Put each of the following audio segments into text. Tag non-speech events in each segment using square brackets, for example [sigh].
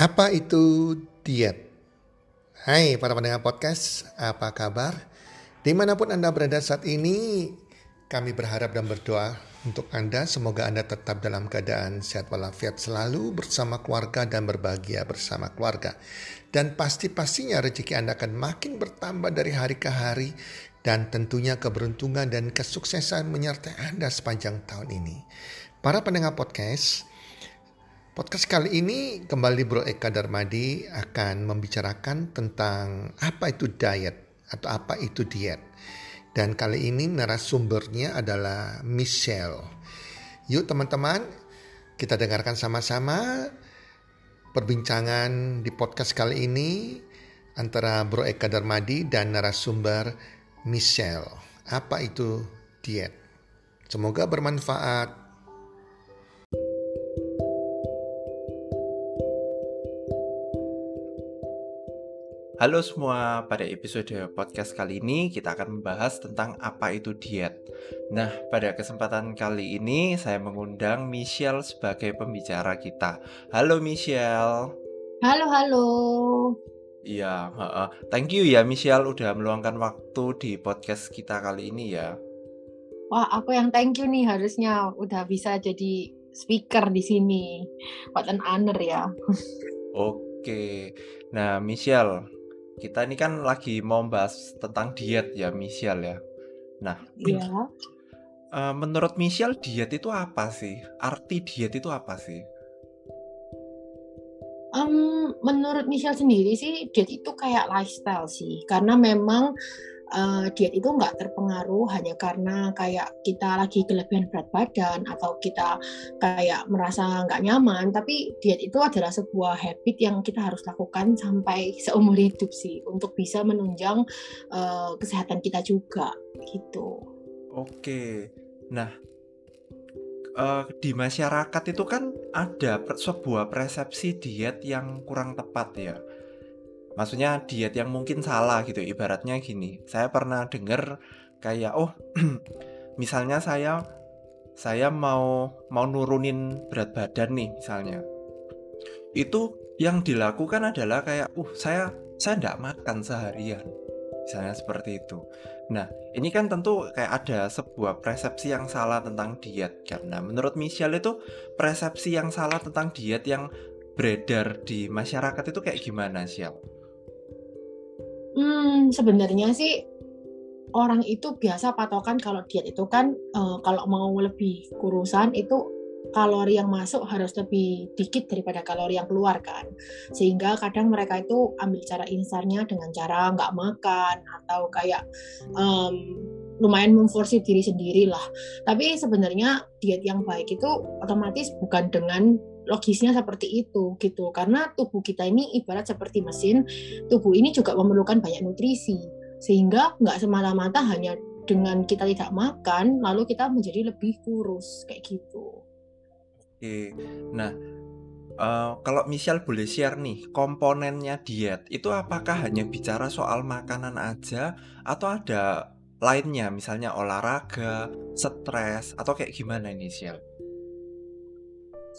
Apa itu diet? Hai para pendengar podcast, apa kabar? Di mana pun Anda berada saat ini, kami berharap dan berdoa untuk Anda. Semoga Anda tetap dalam keadaan sehat walafiat selalu bersama keluarga dan berbahagia bersama keluarga. Dan pasti-pastinya rezeki Anda akan makin bertambah dari hari ke hari dan tentunya keberuntungan dan kesuksesan menyertai Anda sepanjang tahun ini. Para pendengar podcast, Podcast kali ini kembali Bro Eka Darmadi akan membicarakan tentang apa itu diet atau apa itu diet. Dan kali ini narasumbernya adalah Michelle. Yuk teman-teman, kita dengarkan sama-sama perbincangan di podcast kali ini antara Bro Eka Darmadi dan narasumber Michelle. Apa itu diet? Semoga bermanfaat. Halo semua, pada episode podcast kali ini kita akan membahas tentang apa itu diet. Nah, pada kesempatan kali ini saya mengundang Michelle sebagai pembicara kita. Halo Michelle. Halo, halo. Iya, uh, thank you ya Michelle udah meluangkan waktu di podcast kita kali ini ya. Wah, aku yang thank you nih harusnya udah bisa jadi speaker di sini. What an honor ya. Oke. Nah, Michelle, kita ini kan lagi mau bahas tentang diet ya Michelle ya. Nah, Iya. uh, [clears throat] menurut Michelle diet itu apa sih? Arti diet itu apa sih? Um, menurut Michelle sendiri sih diet itu kayak lifestyle sih, karena memang uh, diet itu nggak terpengaruh hanya karena kayak kita lagi kelebihan berat badan atau kita kayak merasa nggak nyaman, tapi diet itu adalah sebuah habit yang kita harus lakukan sampai seumur hidup sih untuk bisa menunjang uh, kesehatan kita juga gitu. Oke. Nah, uh, di masyarakat itu kan ada sebuah persepsi diet yang kurang tepat ya. Maksudnya diet yang mungkin salah gitu. Ibaratnya gini, saya pernah dengar kayak oh [clears throat] misalnya saya saya mau mau nurunin berat badan nih misalnya. Itu yang dilakukan adalah kayak uh saya saya tidak makan seharian. Misalnya seperti itu. Nah, ini kan tentu kayak ada sebuah persepsi yang salah tentang diet. Nah, menurut Michelle itu persepsi yang salah tentang diet yang beredar di masyarakat itu kayak gimana, Michelle? Hmm, sebenarnya sih orang itu biasa patokan kalau diet itu kan eh, kalau mau lebih kurusan itu kalori yang masuk harus lebih dikit daripada kalori yang keluar kan. Sehingga kadang mereka itu ambil cara insarnya dengan cara nggak makan atau kayak em, lumayan memforsir diri sendiri lah tapi sebenarnya diet yang baik itu otomatis bukan dengan logisnya seperti itu gitu. Karena tubuh kita ini ibarat seperti mesin tubuh ini juga memerlukan banyak nutrisi. Sehingga nggak semata-mata hanya dengan kita tidak makan lalu kita menjadi lebih kurus kayak gitu. Oke. Nah, eh, kalau Michelle boleh share nih, komponennya diet itu apakah hanya bicara soal makanan aja atau ada lainnya, misalnya olahraga, stres, atau kayak gimana ini, Michelle?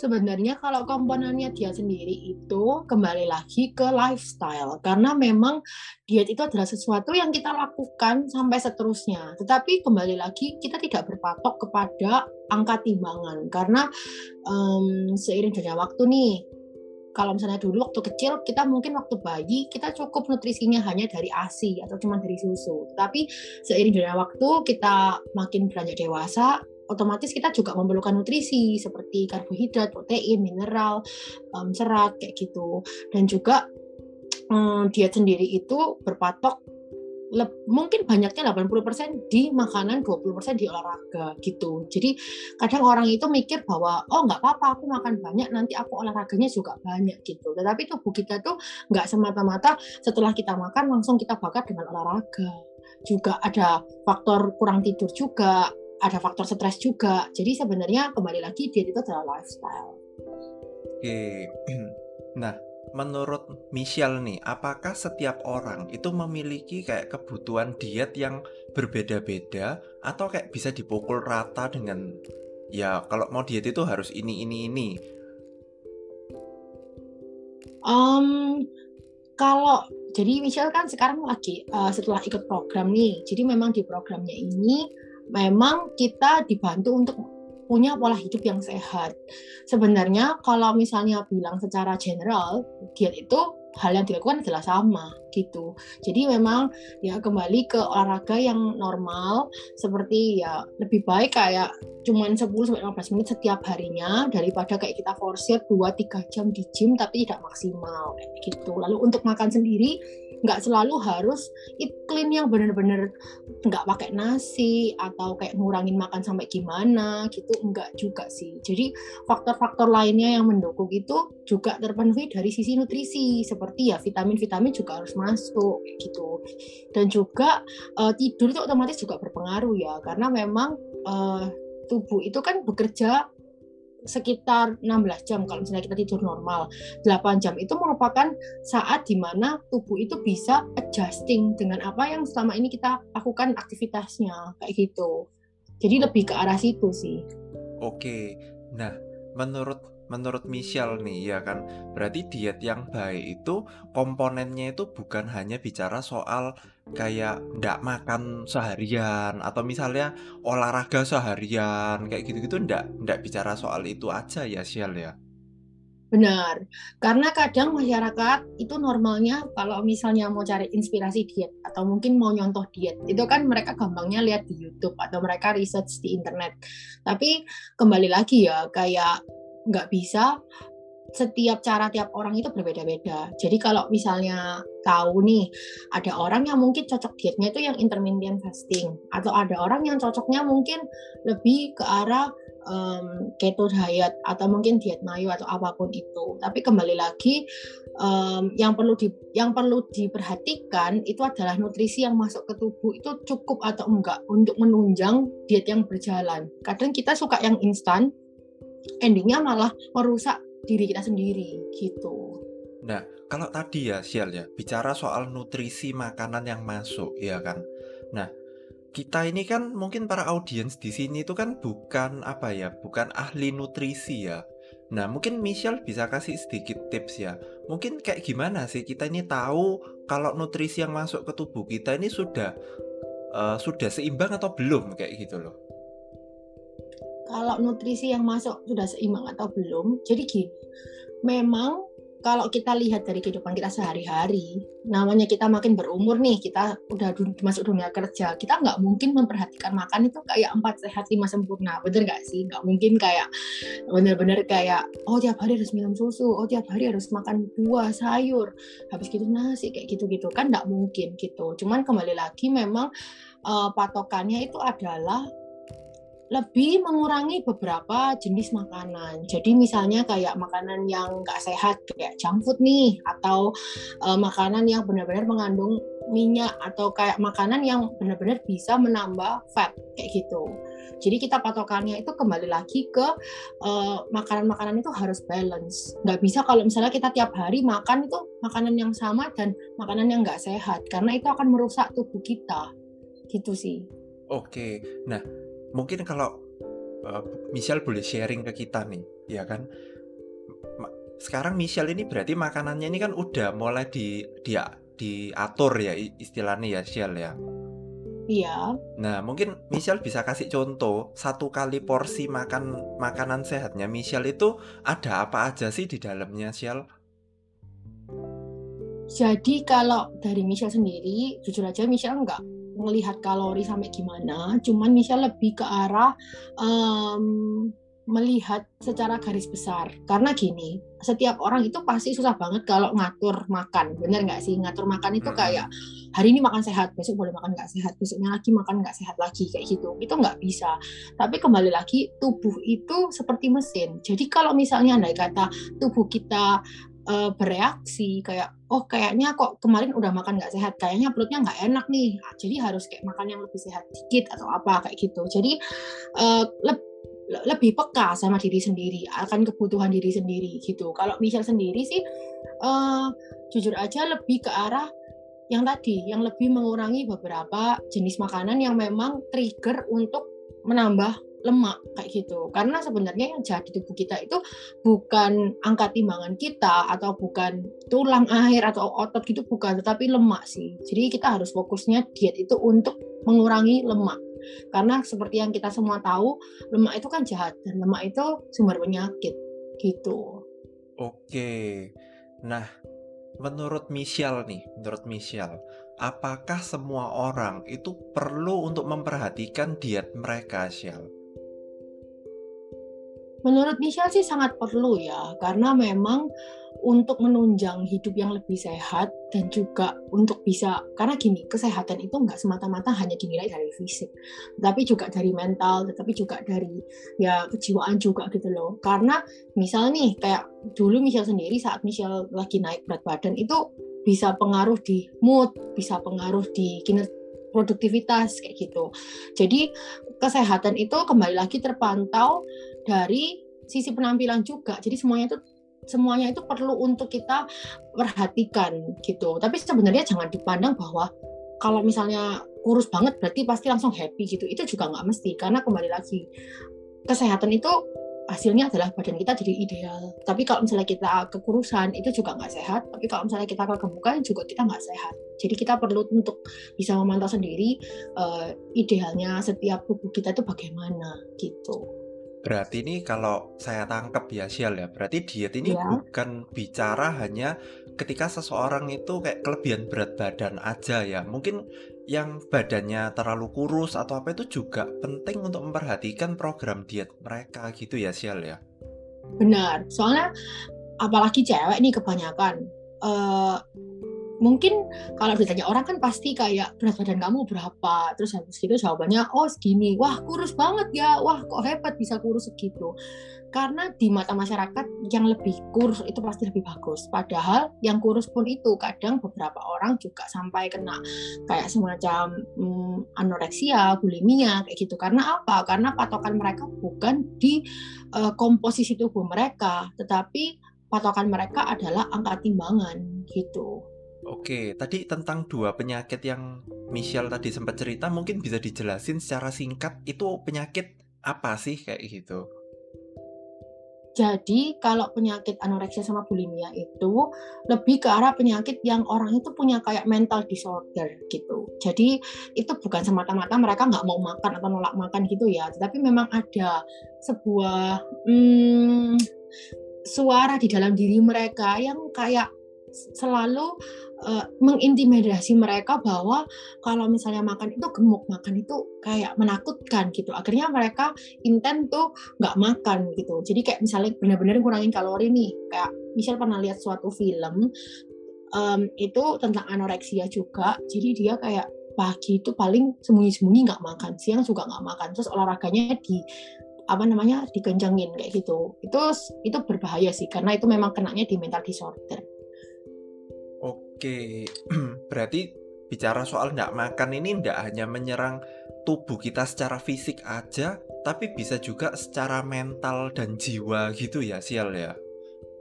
Sebenarnya kalau komponennya dia sendiri itu kembali lagi ke lifestyle karena memang diet itu adalah sesuatu yang kita lakukan sampai seterusnya. Tetapi kembali lagi kita tidak berpatok kepada angka timbangan karena em, seiring dengan waktu nih kalau misalnya dulu waktu kecil kita mungkin waktu bayi kita cukup nutrisinya hanya dari ASI atau cuma dari susu. Tapi seiring dengan waktu kita makin beranjak dewasa, otomatis kita juga memerlukan nutrisi seperti karbohidrat, protein, mineral, em, serat kayak gitu. Dan juga em, diet sendiri itu berpatok leb- mungkin banyaknya 80% di makanan, 20% di olahraga gitu. Jadi kadang orang itu mikir bahwa oh nggak apa-apa aku makan banyak nanti aku olahraganya juga banyak gitu. Tetapi tubuh kita tuh nggak semata-mata setelah kita makan langsung kita bakar dengan olahraga. Juga ada faktor kurang tidur juga, ada faktor stres juga. Jadi sebenarnya kembali lagi diet itu adalah lifestyle. Oke. [clears throat] Nah, menurut Michelle nih, apakah setiap orang itu memiliki kayak kebutuhan diet yang berbeda-beda atau kayak bisa dipukul rata dengan ya kalau mau diet itu harus ini ini ini Um, kalau jadi Michelle kan sekarang lagi uh, setelah ikut program nih, jadi memang di programnya ini memang kita dibantu untuk punya pola hidup yang sehat. Sebenarnya kalau misalnya bilang secara general, diet itu hal yang dilakukan adalah sama gitu. Jadi memang ya kembali ke olahraga yang normal seperti ya lebih baik kayak cuman 10 sampai 15 menit setiap harinya daripada kayak kita forsir 2 3 jam di gym tapi tidak maksimal gitu. Lalu untuk makan sendiri nggak selalu harus eat clean yang bener-bener nggak pakai nasi atau kayak ngurangin makan sampai gimana gitu enggak juga sih. Jadi faktor-faktor lainnya yang mendukung itu juga terpenuhi dari sisi nutrisi seperti ya vitamin-vitamin juga harus masuk gitu. Dan juga uh, tidur itu otomatis juga berpengaruh ya karena memang uh, tubuh itu kan bekerja sekitar 16 jam kalau misalnya kita tidur normal. 8 jam itu merupakan saat di mana tubuh itu bisa adjusting dengan apa yang selama ini kita lakukan aktivitasnya kayak gitu. Jadi lebih ke arah situ sih. Oke. Nah menurut menurut Michelle nih ya kan? Berarti diet yang baik itu komponennya itu bukan hanya bicara soal kayak ndak makan seharian atau misalnya olahraga seharian kayak gitu-gitu ndak ndak bicara soal itu aja ya Sial ya? Benar, karena kadang masyarakat itu normalnya kalau misalnya mau cari inspirasi diet atau mungkin mau nyontoh diet, itu kan mereka gampangnya lihat di YouTube atau mereka research di internet. Tapi kembali lagi ya, kayak nggak bisa setiap cara tiap orang itu berbeda-beda. Jadi kalau misalnya tahu nih ada orang yang mungkin cocok dietnya itu yang intermittent fasting atau ada orang yang cocoknya mungkin lebih ke arah um, keto diet atau mungkin diet mayo atau apa pun itu. Tapi kembali lagi um, yang perlu di yang perlu diperhatikan itu adalah nutrisi yang masuk ke tubuh itu cukup atau enggak untuk menunjang diet yang berjalan. Kadang kita suka yang instan endingnya malah merusak diri kita sendiri gitu. Nah, kalau tadi ya Sial ya, bicara soal nutrisi makanan yang masuk ya kan. Nah, kita ini kan mungkin para audiens di sini itu kan bukan apa ya, bukan ahli nutrisi ya. Nah, mungkin Michelle bisa kasih sedikit tips ya. Mungkin kayak gimana sih kita ini tahu kalau nutrisi yang masuk ke tubuh kita ini sudah uh, sudah seimbang atau belum kayak gitu loh kalau nutrisi yang masuk sudah seimbang atau belum. Jadi gini, memang kalau kita lihat dari kehidupan kita sehari-hari, namanya kita makin berumur nih, kita udah masuk dunia kerja, kita nggak mungkin memperhatikan makan itu kayak empat sehat lima sempurna, bener nggak sih? Nggak mungkin kayak bener-bener kayak oh tiap hari harus minum susu, oh tiap hari harus makan buah, sayur, habis gitu nasi kayak gitu-gitu kan nggak mungkin gitu. Cuman kembali lagi memang uh, patokannya itu adalah lebih mengurangi beberapa jenis makanan. Jadi misalnya kayak makanan yang nggak sehat kayak junk food nih, atau uh, makanan yang benar-benar mengandung minyak atau kayak makanan yang benar-benar bisa menambah fat kayak gitu. Jadi kita patokannya itu kembali lagi ke uh, makanan-makanan itu harus balance. Nggak bisa kalau misalnya kita tiap hari makan itu makanan yang sama dan makanan yang nggak sehat, karena itu akan merusak tubuh kita. Gitu sih. Oke, nah mungkin kalau uh, Michelle boleh sharing ke kita nih, ya kan? Sekarang Michelle ini berarti makanannya ini kan udah mulai di dia diatur ya istilahnya ya, Michelle ya. Iya. Nah, mungkin Michelle bisa kasih contoh satu kali porsi makan makanan sehatnya Michelle itu ada apa aja sih di dalamnya, Michelle? Jadi kalau dari Michelle sendiri, jujur aja Michelle nggak melihat kalori sampai gimana, cuman Michelle lebih ke arah um, melihat secara garis besar. Karena gini, setiap orang itu pasti susah banget kalau ngatur makan, bener nggak sih? Ngatur makan itu kayak hari ini makan sehat, besok boleh makan nggak sehat, besoknya lagi makan nggak sehat lagi kayak gitu. Itu nggak bisa. Tapi kembali lagi tubuh itu seperti mesin. Jadi kalau misalnya andai kata tubuh kita uh, bereaksi kayak oh kayaknya kok kemarin udah makan nggak sehat kayaknya perutnya nggak enak nih. Nah, jadi harus kayak makan yang lebih sehat dikit atau apa kayak gitu. Jadi uh, le lebih peka sama diri sendiri akan kebutuhan diri sendiri gitu. Kalau misal sendiri sih uh, jujur aja lebih ke arah yang tadi yang lebih mengurangi beberapa jenis makanan yang memang trigger untuk menambah lemak kayak gitu. Karena sebenarnya yang jahat di tubuh kita itu bukan angka timbangan kita atau bukan tulang air atau otot gitu bukan, tetapi lemak sih. Jadi kita harus fokusnya diet itu untuk mengurangi lemak. Karena seperti yang kita semua tahu, lemak itu kan jahat dan lemak itu sumber penyakit gitu. Oke. Nah, menurut Michelle nih, menurut Michelle, apakah semua orang itu perlu untuk memperhatikan diet mereka, Shell? Menurut Michelle sih sangat perlu ya, karena memang untuk menunjang hidup yang lebih sehat dan juga untuk bisa karena gini kesehatan itu nggak semata-mata hanya dinilai dari fisik tapi juga dari mental tetapi juga dari ya kejiwaan juga gitu loh karena misal nih kayak dulu Michelle sendiri saat Michelle lagi naik berat badan itu bisa pengaruh di mood bisa pengaruh di kinerja produktivitas kayak gitu. Jadi kesehatan itu kembali lagi terpantau dari sisi penampilan juga. Jadi semuanya itu semuanya itu perlu untuk kita perhatikan gitu. Tapi sebenarnya jangan dipandang bahwa kalau misalnya kurus banget berarti pasti langsung happy gitu. Itu juga nggak mesti karena kembali lagi kesehatan itu hasilnya adalah badan kita jadi ideal. Tapi kalau misalnya kita kekurusan itu juga nggak sehat. Tapi kalau misalnya kita kegemukan juga kita nggak sehat. Jadi kita perlu untuk bisa memantau sendiri uh, idealnya setiap tubuh kita itu bagaimana gitu. Berarti ini kalau saya tangkap ya Sial ya, berarti diet ini ya. bukan bicara hanya ketika seseorang itu kayak kelebihan berat badan aja ya. Mungkin yang badannya terlalu kurus atau apa itu juga penting untuk memperhatikan program diet mereka gitu ya Sial ya. Benar, soalnya apalagi cewek nih kebanyakan uh, mungkin kalau ditanya orang kan pasti kayak berat badan kamu berapa? Terus habis itu jawabannya oh segini. Wah kurus banget ya. Wah kok hebat bisa kurus segitu? Karena di mata masyarakat yang lebih kurus itu pasti lebih bagus. Padahal yang kurus pun itu kadang beberapa orang juga sampai kena kayak semacam hmm, anoreksia bulimia kayak gitu. Karena apa? Karena patokan mereka bukan di uh, komposisi tubuh mereka tetapi patokan mereka adalah angka timbangan gitu Oke, tadi tentang dua penyakit yang Michelle tadi sempat cerita, mungkin bisa dijelasin secara singkat itu penyakit apa sih kayak gitu? Jadi kalau penyakit anoreksia sama bulimia itu lebih ke arah penyakit yang orang itu punya kayak mental disorder gitu. Jadi itu bukan semata-mata mereka nggak mau makan atau nolak makan gitu ya, tetapi memang ada sebuah hmm, suara di dalam diri mereka yang kayak selalu uh, mengintimidasi mereka bahwa kalau misalnya makan itu gemuk makan itu kayak menakutkan gitu. Akhirnya mereka intent tuh nggak makan gitu. Jadi kayak misalnya benar-benar kurangin kalori nih. Kayak misal pernah lihat suatu film um, itu tentang anoreksia juga. Jadi dia kayak pagi itu paling sembunyi-sembunyi nggak makan siang juga nggak makan. Terus olahraganya di apa namanya dikencengin kayak gitu. Itu itu berbahaya sih karena itu memang kenanya di mental disorder Oke, [clears throat] berarti bicara soal nggak makan ini nggak hanya menyerang tubuh kita secara fisik aja, tapi bisa juga secara mental dan jiwa gitu ya, Sial ya?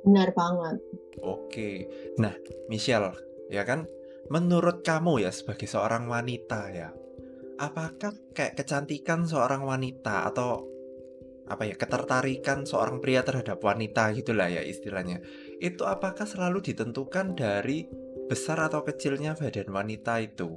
Benar banget. Oke, nah Michelle, ya kan, menurut kamu ya sebagai seorang wanita ya, apakah kayak kecantikan seorang wanita atau apa ya ketertarikan seorang pria terhadap wanita gitulah ya istilahnya itu apakah selalu ditentukan dari besar atau kecilnya badan wanita itu?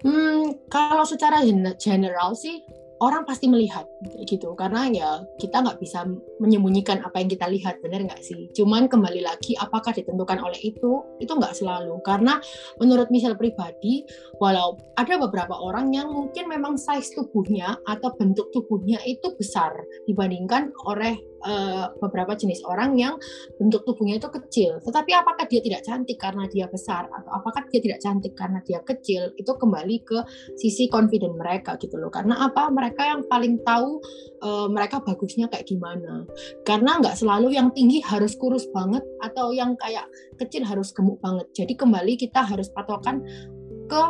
Hmm, kalau secara general sih orang pasti melihat gitu karena ya kita nggak bisa menyembunyikan apa yang kita lihat benar nggak sih cuman kembali lagi apakah ditentukan oleh itu itu nggak selalu karena menurut misal pribadi walau ada beberapa orang yang mungkin memang size tubuhnya atau bentuk tubuhnya itu besar dibandingkan oleh uh, beberapa jenis orang yang bentuk tubuhnya itu kecil. Tetapi apakah dia tidak cantik karena dia besar atau apakah dia tidak cantik karena dia kecil? Itu kembali ke sisi confident mereka gitu loh. Karena apa? Mereka yang paling tahu uh, mereka bagusnya kayak gimana. Karena nggak selalu yang tinggi harus kurus banget atau yang kayak kecil harus gemuk banget. Jadi kembali kita harus patokan ke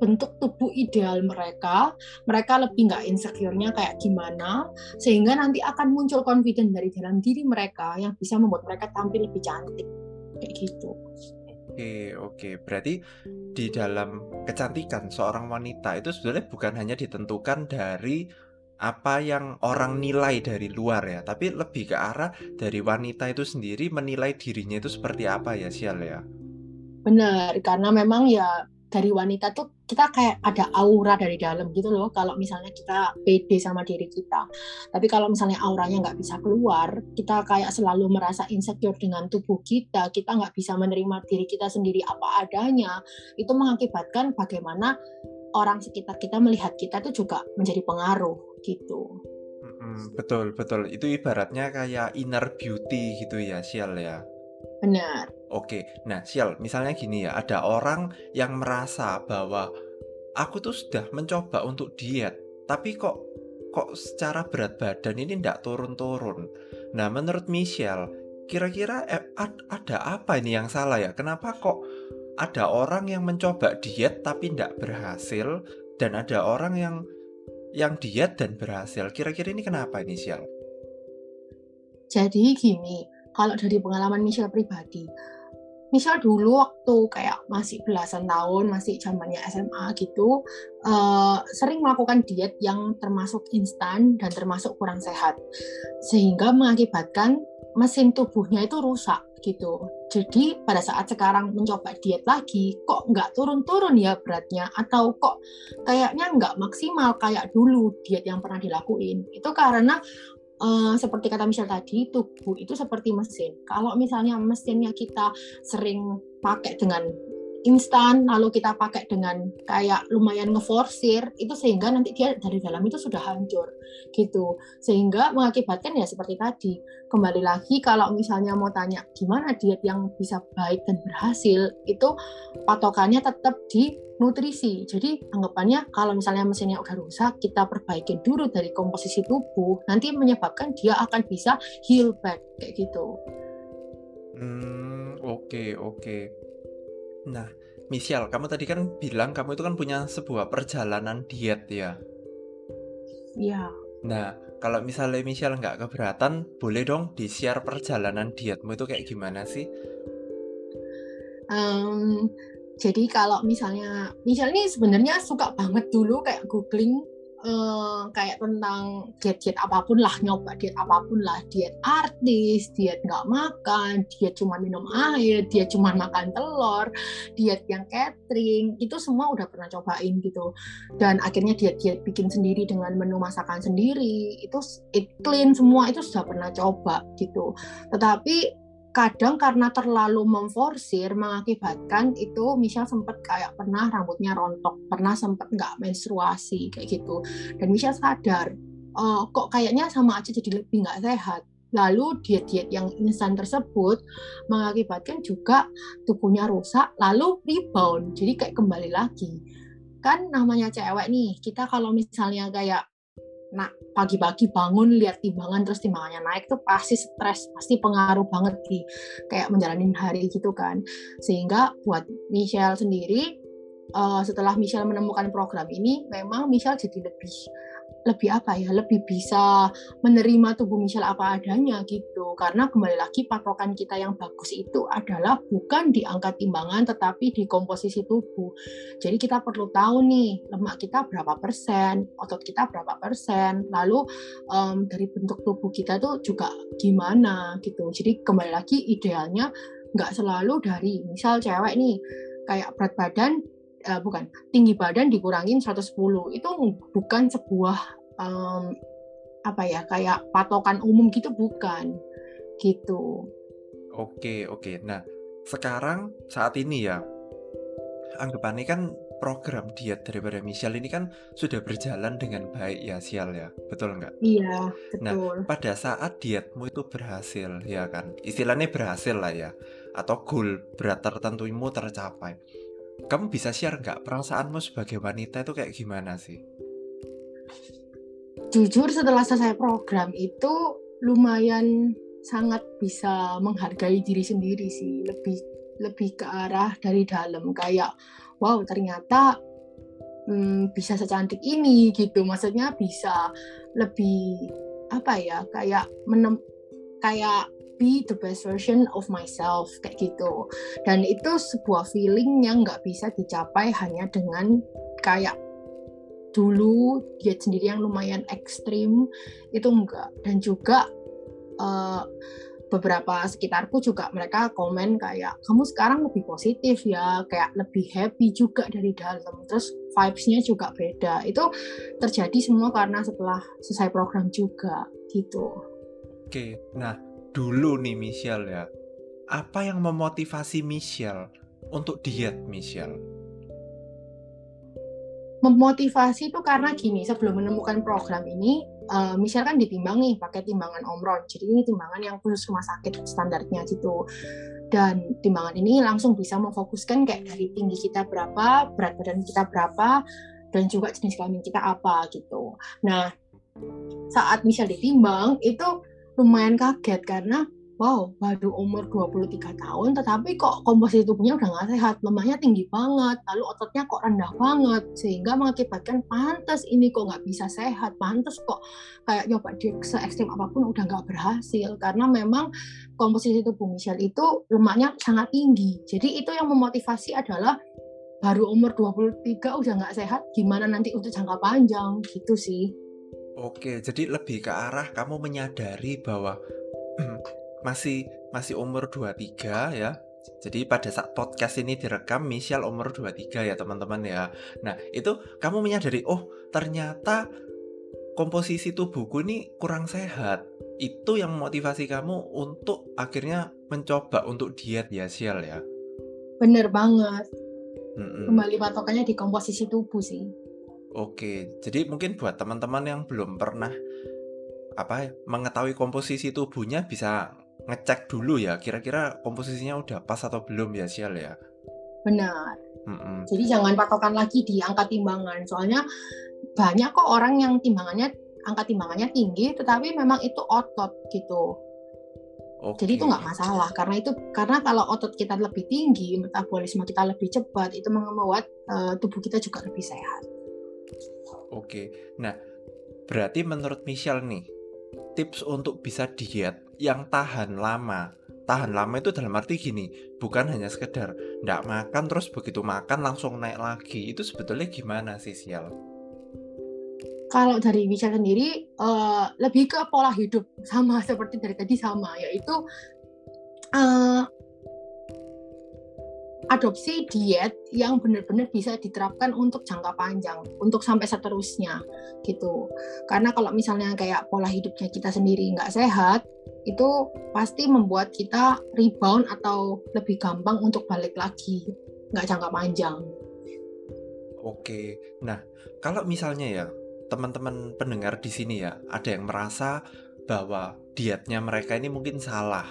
bentuk tubuh ideal mereka, mereka lebih nggak insecure-nya kayak gimana, sehingga nanti akan muncul confidence dari dalam diri mereka yang bisa membuat mereka tampil lebih cantik, kayak gitu. Oke, oke. Berarti di dalam kecantikan seorang wanita itu sebenarnya bukan hanya ditentukan dari apa yang orang nilai dari luar ya, tapi lebih ke arah dari wanita itu sendiri menilai dirinya itu seperti apa ya, Sial ya. Benar, karena memang ya dari wanita tuh kita kayak ada aura dari dalam gitu loh. Kalau misalnya kita pede sama diri kita tapi kalau misalnya auranya nggak bisa keluar kita kayak selalu merasa insecure dengan tubuh kita kita nggak bisa menerima diri kita sendiri apa adanya itu mengakibatkan bagaimana orang sekitar kita melihat kita tuh juga menjadi pengaruh gitu betul betul itu ibaratnya kayak inner beauty gitu ya sial ya Benar. Oke, nah sial, misalnya gini ya, ada orang yang merasa bahwa aku tuh sudah mencoba untuk diet, tapi kok kok secara berat badan ini tidak turun-turun. Nah, menurut Michelle, kira-kira eh, ada apa ini yang salah ya? Kenapa kok ada orang yang mencoba diet tapi tidak berhasil, dan ada orang yang yang diet dan berhasil? Kira-kira ini kenapa ini, Sial? Jadi gini, kalau dari pengalaman Michelle pribadi, Michelle dulu waktu kayak masih belasan tahun, masih zamannya SMA gitu, uh, sering melakukan diet yang termasuk instan dan termasuk kurang sehat, sehingga mengakibatkan mesin tubuhnya itu rusak gitu. Jadi pada saat sekarang mencoba diet lagi, kok nggak turun-turun ya beratnya, atau kok kayaknya nggak maksimal kayak dulu diet yang pernah dilakuin. Itu karena uh, seperti kata Michelle tadi, tubuh itu seperti mesin. Kalau misalnya mesinnya kita sering pakai dengan instan, lalu kita pakai dengan kayak lumayan ngeforsir, itu sehingga nanti dia dari dalam itu sudah hancur, gitu. Sehingga mengakibatkan ya seperti tadi, kembali lagi kalau misalnya mau tanya gimana diet yang bisa baik dan berhasil, itu patokannya tetap di nutrisi. Jadi anggapannya kalau misalnya mesinnya udah rusak, kita perbaiki dulu dari komposisi tubuh, nanti menyebabkan dia akan bisa heal back kayak gitu. Hmm, oke okay, oke. Okay. Nah, Michelle, kamu tadi kan bilang kamu itu kan punya sebuah perjalanan diet ya. Iya. Nah, kalau misalnya Michelle nggak keberatan, boleh dong di-share perjalanan dietmu itu kayak gimana sih? Um, jadi kalau misalnya, misalnya ini sebenarnya suka banget dulu kayak googling uh, kayak tentang diet-diet apa pun lah, nyoba diet apa pun lah, diet artis, diet nggak makan, diet cuma minum air, diet cuma makan telur, diet yang catering, itu semua udah pernah cobain gitu. Dan akhirnya diet-diet bikin sendiri dengan menu masakan sendiri, itu it clean semua itu sudah pernah coba gitu. Tetapi kadang karena terlalu memforsir mengakibatkan itu Michelle sempat kayak pernah rambutnya rontok, pernah sempat nggak menstruasi kayak gitu. Dan Michelle sadar, oh, kok kayaknya sama aja jadi lebih nggak sehat. Lalu diet-diet yang instan tersebut mengakibatkan juga tubuhnya rusak, lalu rebound, jadi kayak kembali lagi. Kan namanya cewek nih, kita kalau misalnya kayak nah pagi-pagi bangun lihat timbangan terus timbangannya naik tuh pasti stres pasti pengaruh banget di kayak menjalani hari gitu kan. Sehingga buat Michelle sendiri uh, setelah Michelle menemukan program ini memang Michelle jadi lebih lebih apa ya lebih bisa menerima tubuh Michelle apa adanya gitu. Karena kembali lagi patokan kita yang bagus itu adalah bukan di angka timbangan tetapi di komposisi tubuh. Jadi kita perlu tahu nih lemak kita berapa persen otot kita berapa persen lalu um, dari bentuk tubuh kita tuh juga gimana gitu. Jadi kembali lagi idealnya nggak selalu dari misal cewek nih kayak berat badan uh, bukan tinggi badan dikurangin 110 itu bukan sebuah um, apa ya kayak patokan umum gitu bukan gitu. Oke oke. Nah sekarang saat ini ya anggapannya kan program diet daripada Michelle ini kan sudah berjalan dengan baik ya Sial ya betul nggak? Iya nah, betul. Nah pada saat dietmu itu berhasil ya kan istilahnya berhasil lah ya atau goal berat tertentumu tercapai kamu bisa share nggak perasaanmu sebagai wanita itu kayak gimana sih? Jujur setelah selesai program itu lumayan sangat bisa menghargai diri sendiri sih, lebih lebih ke arah dari dalam. Kayak wow ternyata hmm, bisa secantik ini gitu, maksudnya bisa lebih apa ya kayak menem kayak be the best version of myself kayak gitu. Dan itu sebuah feeling yang nggak bisa dicapai hanya dengan kayak dulu diet sendiri yang lumayan ekstrim itu enggak dan juga uh, beberapa sekitarku juga mereka komen kayak kamu sekarang lebih positif ya kayak lebih happy juga dari dalam. Terus vibes-nya juga beda. Itu terjadi semua karena setelah selesai program juga gitu. Oke nah dulu nih Michelle ya. Apa yang memotivasi Michelle untuk diet Michelle? Memotivasi itu karena gini sebelum menemukan program ini uh, misal kan ditimbang nih pakai timbangan omron. Jadi ini timbangan yang khusus rumah sakit standarnya gitu. Dan timbangan ini langsung bisa memfokuskan kayak dari tinggi kita berapa berat badan kita berapa dan juga jenis kelamin kita apa gitu. Nah saat misal ditimbang itu lumayan kaget karena wow baru umur 23 tahun tetapi kok komposisi tubuhnya udah nggak sehat lemaknya tinggi banget lalu ototnya kok rendah banget sehingga mengakibatkan pantas ini kok nggak bisa sehat pantas kok kayak nyoba di se ekstrim apa pun udah nggak berhasil karena memang komposisi tubuh Michelle itu lemaknya sangat tinggi. Jadi itu yang memotivasi adalah baru umur 23 udah nggak sehat gimana nanti untuk jangka panjang? Gitu sih Oke, jadi lebih ke arah kamu menyadari bahwa [clears throat] masih masih umur 23 ya. Jadi pada saat podcast ini direkam Michelle umur 23 ya teman-teman ya. Nah, itu kamu menyadari oh, ternyata komposisi tubuhku ini kurang sehat. Itu yang motivasi kamu untuk akhirnya mencoba untuk diet ya, Sial ya. Bener banget. Mm-mm. Kembali patokannya di komposisi tubuh sih. Oke, jadi mungkin buat teman-teman yang belum pernah apa mengetahui komposisi tubuhnya bisa ngecek dulu ya kira-kira komposisinya udah pas atau belum ya Sial ya benar Mm-mm. jadi jangan patokan lagi di angka timbangan soalnya banyak kok orang yang timbangannya angka timbangannya tinggi tetapi memang itu otot gitu Okay. Jadi itu nggak masalah karena itu karena kalau otot kita lebih tinggi, metabolisme kita lebih cepat, itu membuat uh, tubuh kita juga lebih sehat. Oke, nah berarti menurut Michelle nih tips untuk bisa diet yang tahan lama. Tahan lama itu dalam arti gini, bukan hanya sekedar ndak makan terus begitu makan langsung naik lagi. Itu sebetulnya gimana sih Sial? Kalau dari Michelle sendiri uh, lebih ke pola hidup sama seperti dari tadi sama yaitu uh, adopsi diet yang benar-benar bisa diterapkan untuk jangka panjang, untuk sampai seterusnya gitu. Karena kalau misalnya kayak pola hidupnya kita sendiri nggak sehat, itu pasti membuat kita rebound atau lebih gampang untuk balik lagi, nggak jangka panjang. Oke, nah kalau misalnya ya teman-teman pendengar di sini ya ada yang merasa bahwa dietnya mereka ini mungkin salah,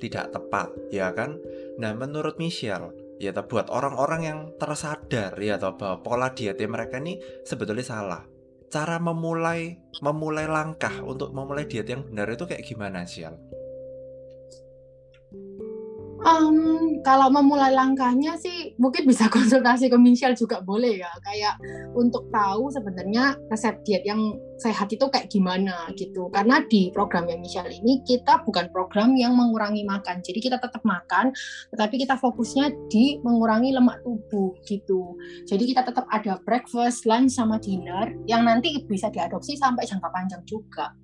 tidak tepat, ya kan? Nah, menurut Michelle, ya buat orang-orang yang tersadar ya atau bahwa pola dietnya mereka ini sebetulnya salah. Cara memulai memulai langkah untuk memulai diet yang benar itu kayak gimana sih Um, kalau memulai langkahnya sih mungkin bisa [laughs] konsultasi ke Michelle juga boleh ya. Kayak untuk tahu sebenarnya resep diet yang sehat itu kayak gimana gitu. Karena di program yang Michelle ini kita bukan program yang mengurangi makan. Jadi kita tetap makan tetapi kita fokusnya di mengurangi lemak tubuh gitu. Jadi kita tetap ada breakfast, lunch sama dinner yang nanti bisa diadopsi sampai jangka panjang juga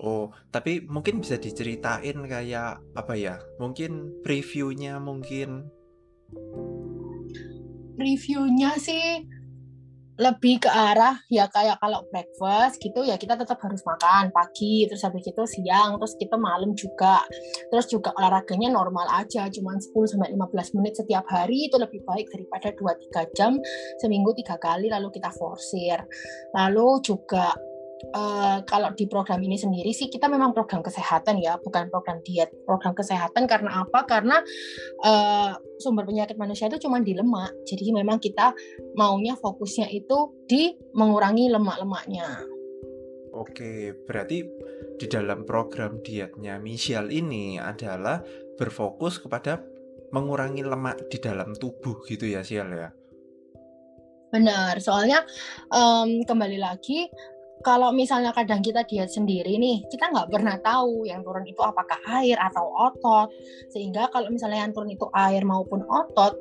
Oh, tapi mungkin bisa diceritain kayak apa ya? Mungkin previewnya mungkin. Previewnya sih lebih ke arah ya kayak kalau breakfast gitu ya kita tetap harus makan pagi terus habis itu siang terus kita malam juga terus juga olahraganya normal aja cuman 10 sampai 15 menit setiap hari itu lebih baik daripada 2 3 jam seminggu tiga kali lalu kita forsir lalu juga Uh, kalau di program ini sendiri sih kita memang program kesehatan ya, bukan program diet. Program kesehatan karena apa? Karena uh, sumber penyakit manusia itu cuma di lemak. Jadi memang kita maunya fokusnya itu di mengurangi lemak-lemaknya. Oke, berarti di dalam program dietnya Michelle ini adalah berfokus kepada mengurangi lemak di dalam tubuh gitu ya, Sial ya. Benar, soalnya um, kembali lagi kalau misalnya kadang kita diet sendiri nih, kita nggak pernah tahu yang turun itu apakah air atau otot. Sehingga kalau misalnya yang turun itu air maupun otot,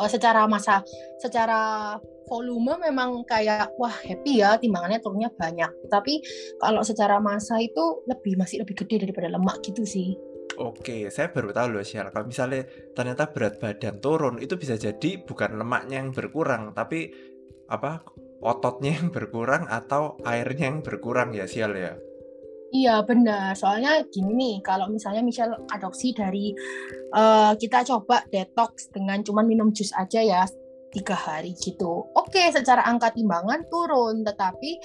uh, secara masa, secara volume memang kayak wah happy ya timbangannya turunnya banyak. Tapi kalau secara masa itu lebih masih lebih gede daripada lemak gitu sih. Oke, saya baru tahu loh Syar. Kalau misalnya ternyata berat badan turun itu bisa jadi bukan lemaknya yang berkurang, tapi apa ototnya yang berkurang atau airnya yang berkurang ya Sial ya. Iya benar, soalnya gini nih, kalau misalnya Michelle adopsi dari uh, kita coba detox dengan cuma minum jus aja ya tiga hari gitu. Oke, secara angka timbangan turun, tetapi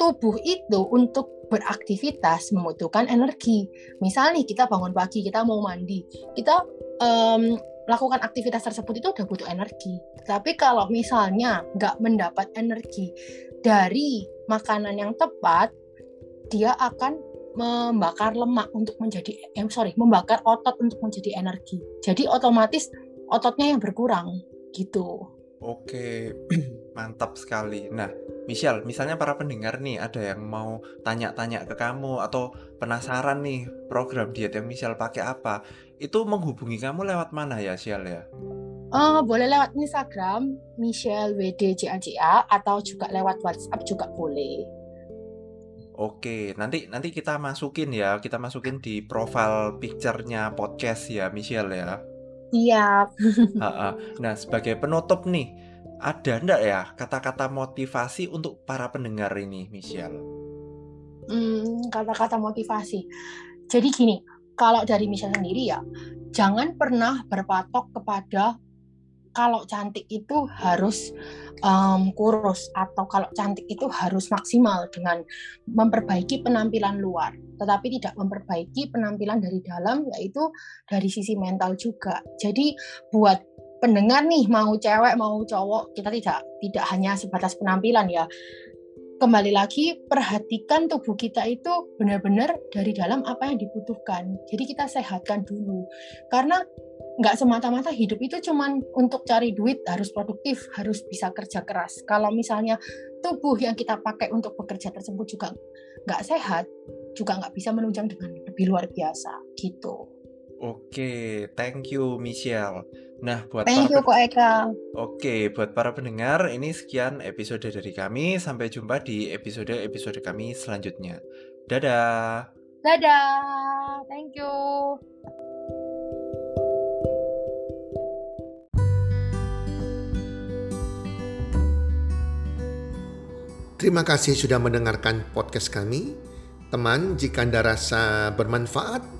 tubuh itu untuk beraktivitas membutuhkan energi. Misalnya kita bangun pagi, kita mau mandi, kita um, melakukan aktivitas tersebut itu udah butuh energi. Tapi kalau misalnya nggak mendapat energi dari makanan yang tepat, dia akan membakar lemak untuk menjadi eh, sorry membakar otot untuk menjadi energi. Jadi otomatis ototnya yang berkurang gitu. Oke [clears throat] mantap sekali. Nah Michelle misalnya para pendengar nih ada yang mau tanya-tanya ke kamu atau penasaran nih program diet yang Michelle pakai apa itu menghubungi kamu lewat mana ya Michelle ya Uh, boleh lewat Instagram Michelle WDJAJA atau juga lewat WhatsApp juga boleh. Oke, nanti nanti kita masukin ya, kita masukin di profile picture-nya podcast ya, Michelle ya. Iya. [laughs] nah, sebagai penutup nih, ada ndak ya kata-kata motivasi untuk para pendengar ini, Michelle? Hmm, kata-kata motivasi. Jadi gini, kalau dari Michelle sendiri ya, jangan pernah berpatok kepada kalau cantik itu harus um, kurus atau kalau cantik itu harus maksimal dengan memperbaiki penampilan luar, tetapi tidak memperbaiki penampilan dari dalam yaitu dari sisi mental juga. Jadi buat pendengar nih mau cewek mau cowok kita tidak tidak hanya sebatas penampilan ya kembali lagi perhatikan tubuh kita itu benar-benar dari dalam apa yang dibutuhkan. Jadi kita sehatkan dulu. Karena nggak semata-mata hidup itu cuman untuk cari duit harus produktif, harus bisa kerja keras. Kalau misalnya tubuh yang kita pakai untuk bekerja tersebut juga nggak sehat, juga nggak bisa menunjang dengan lebih luar biasa gitu. Oke, thank you Michelle. Nah, buat Thank para you Ko Eka. Oke, buat para pendengar, ini sekian episode dari kami. Sampai jumpa di episode-episode kami selanjutnya. Dadah. Dadah. Thank you. Terima kasih sudah mendengarkan podcast kami. Teman, jika Anda rasa bermanfaat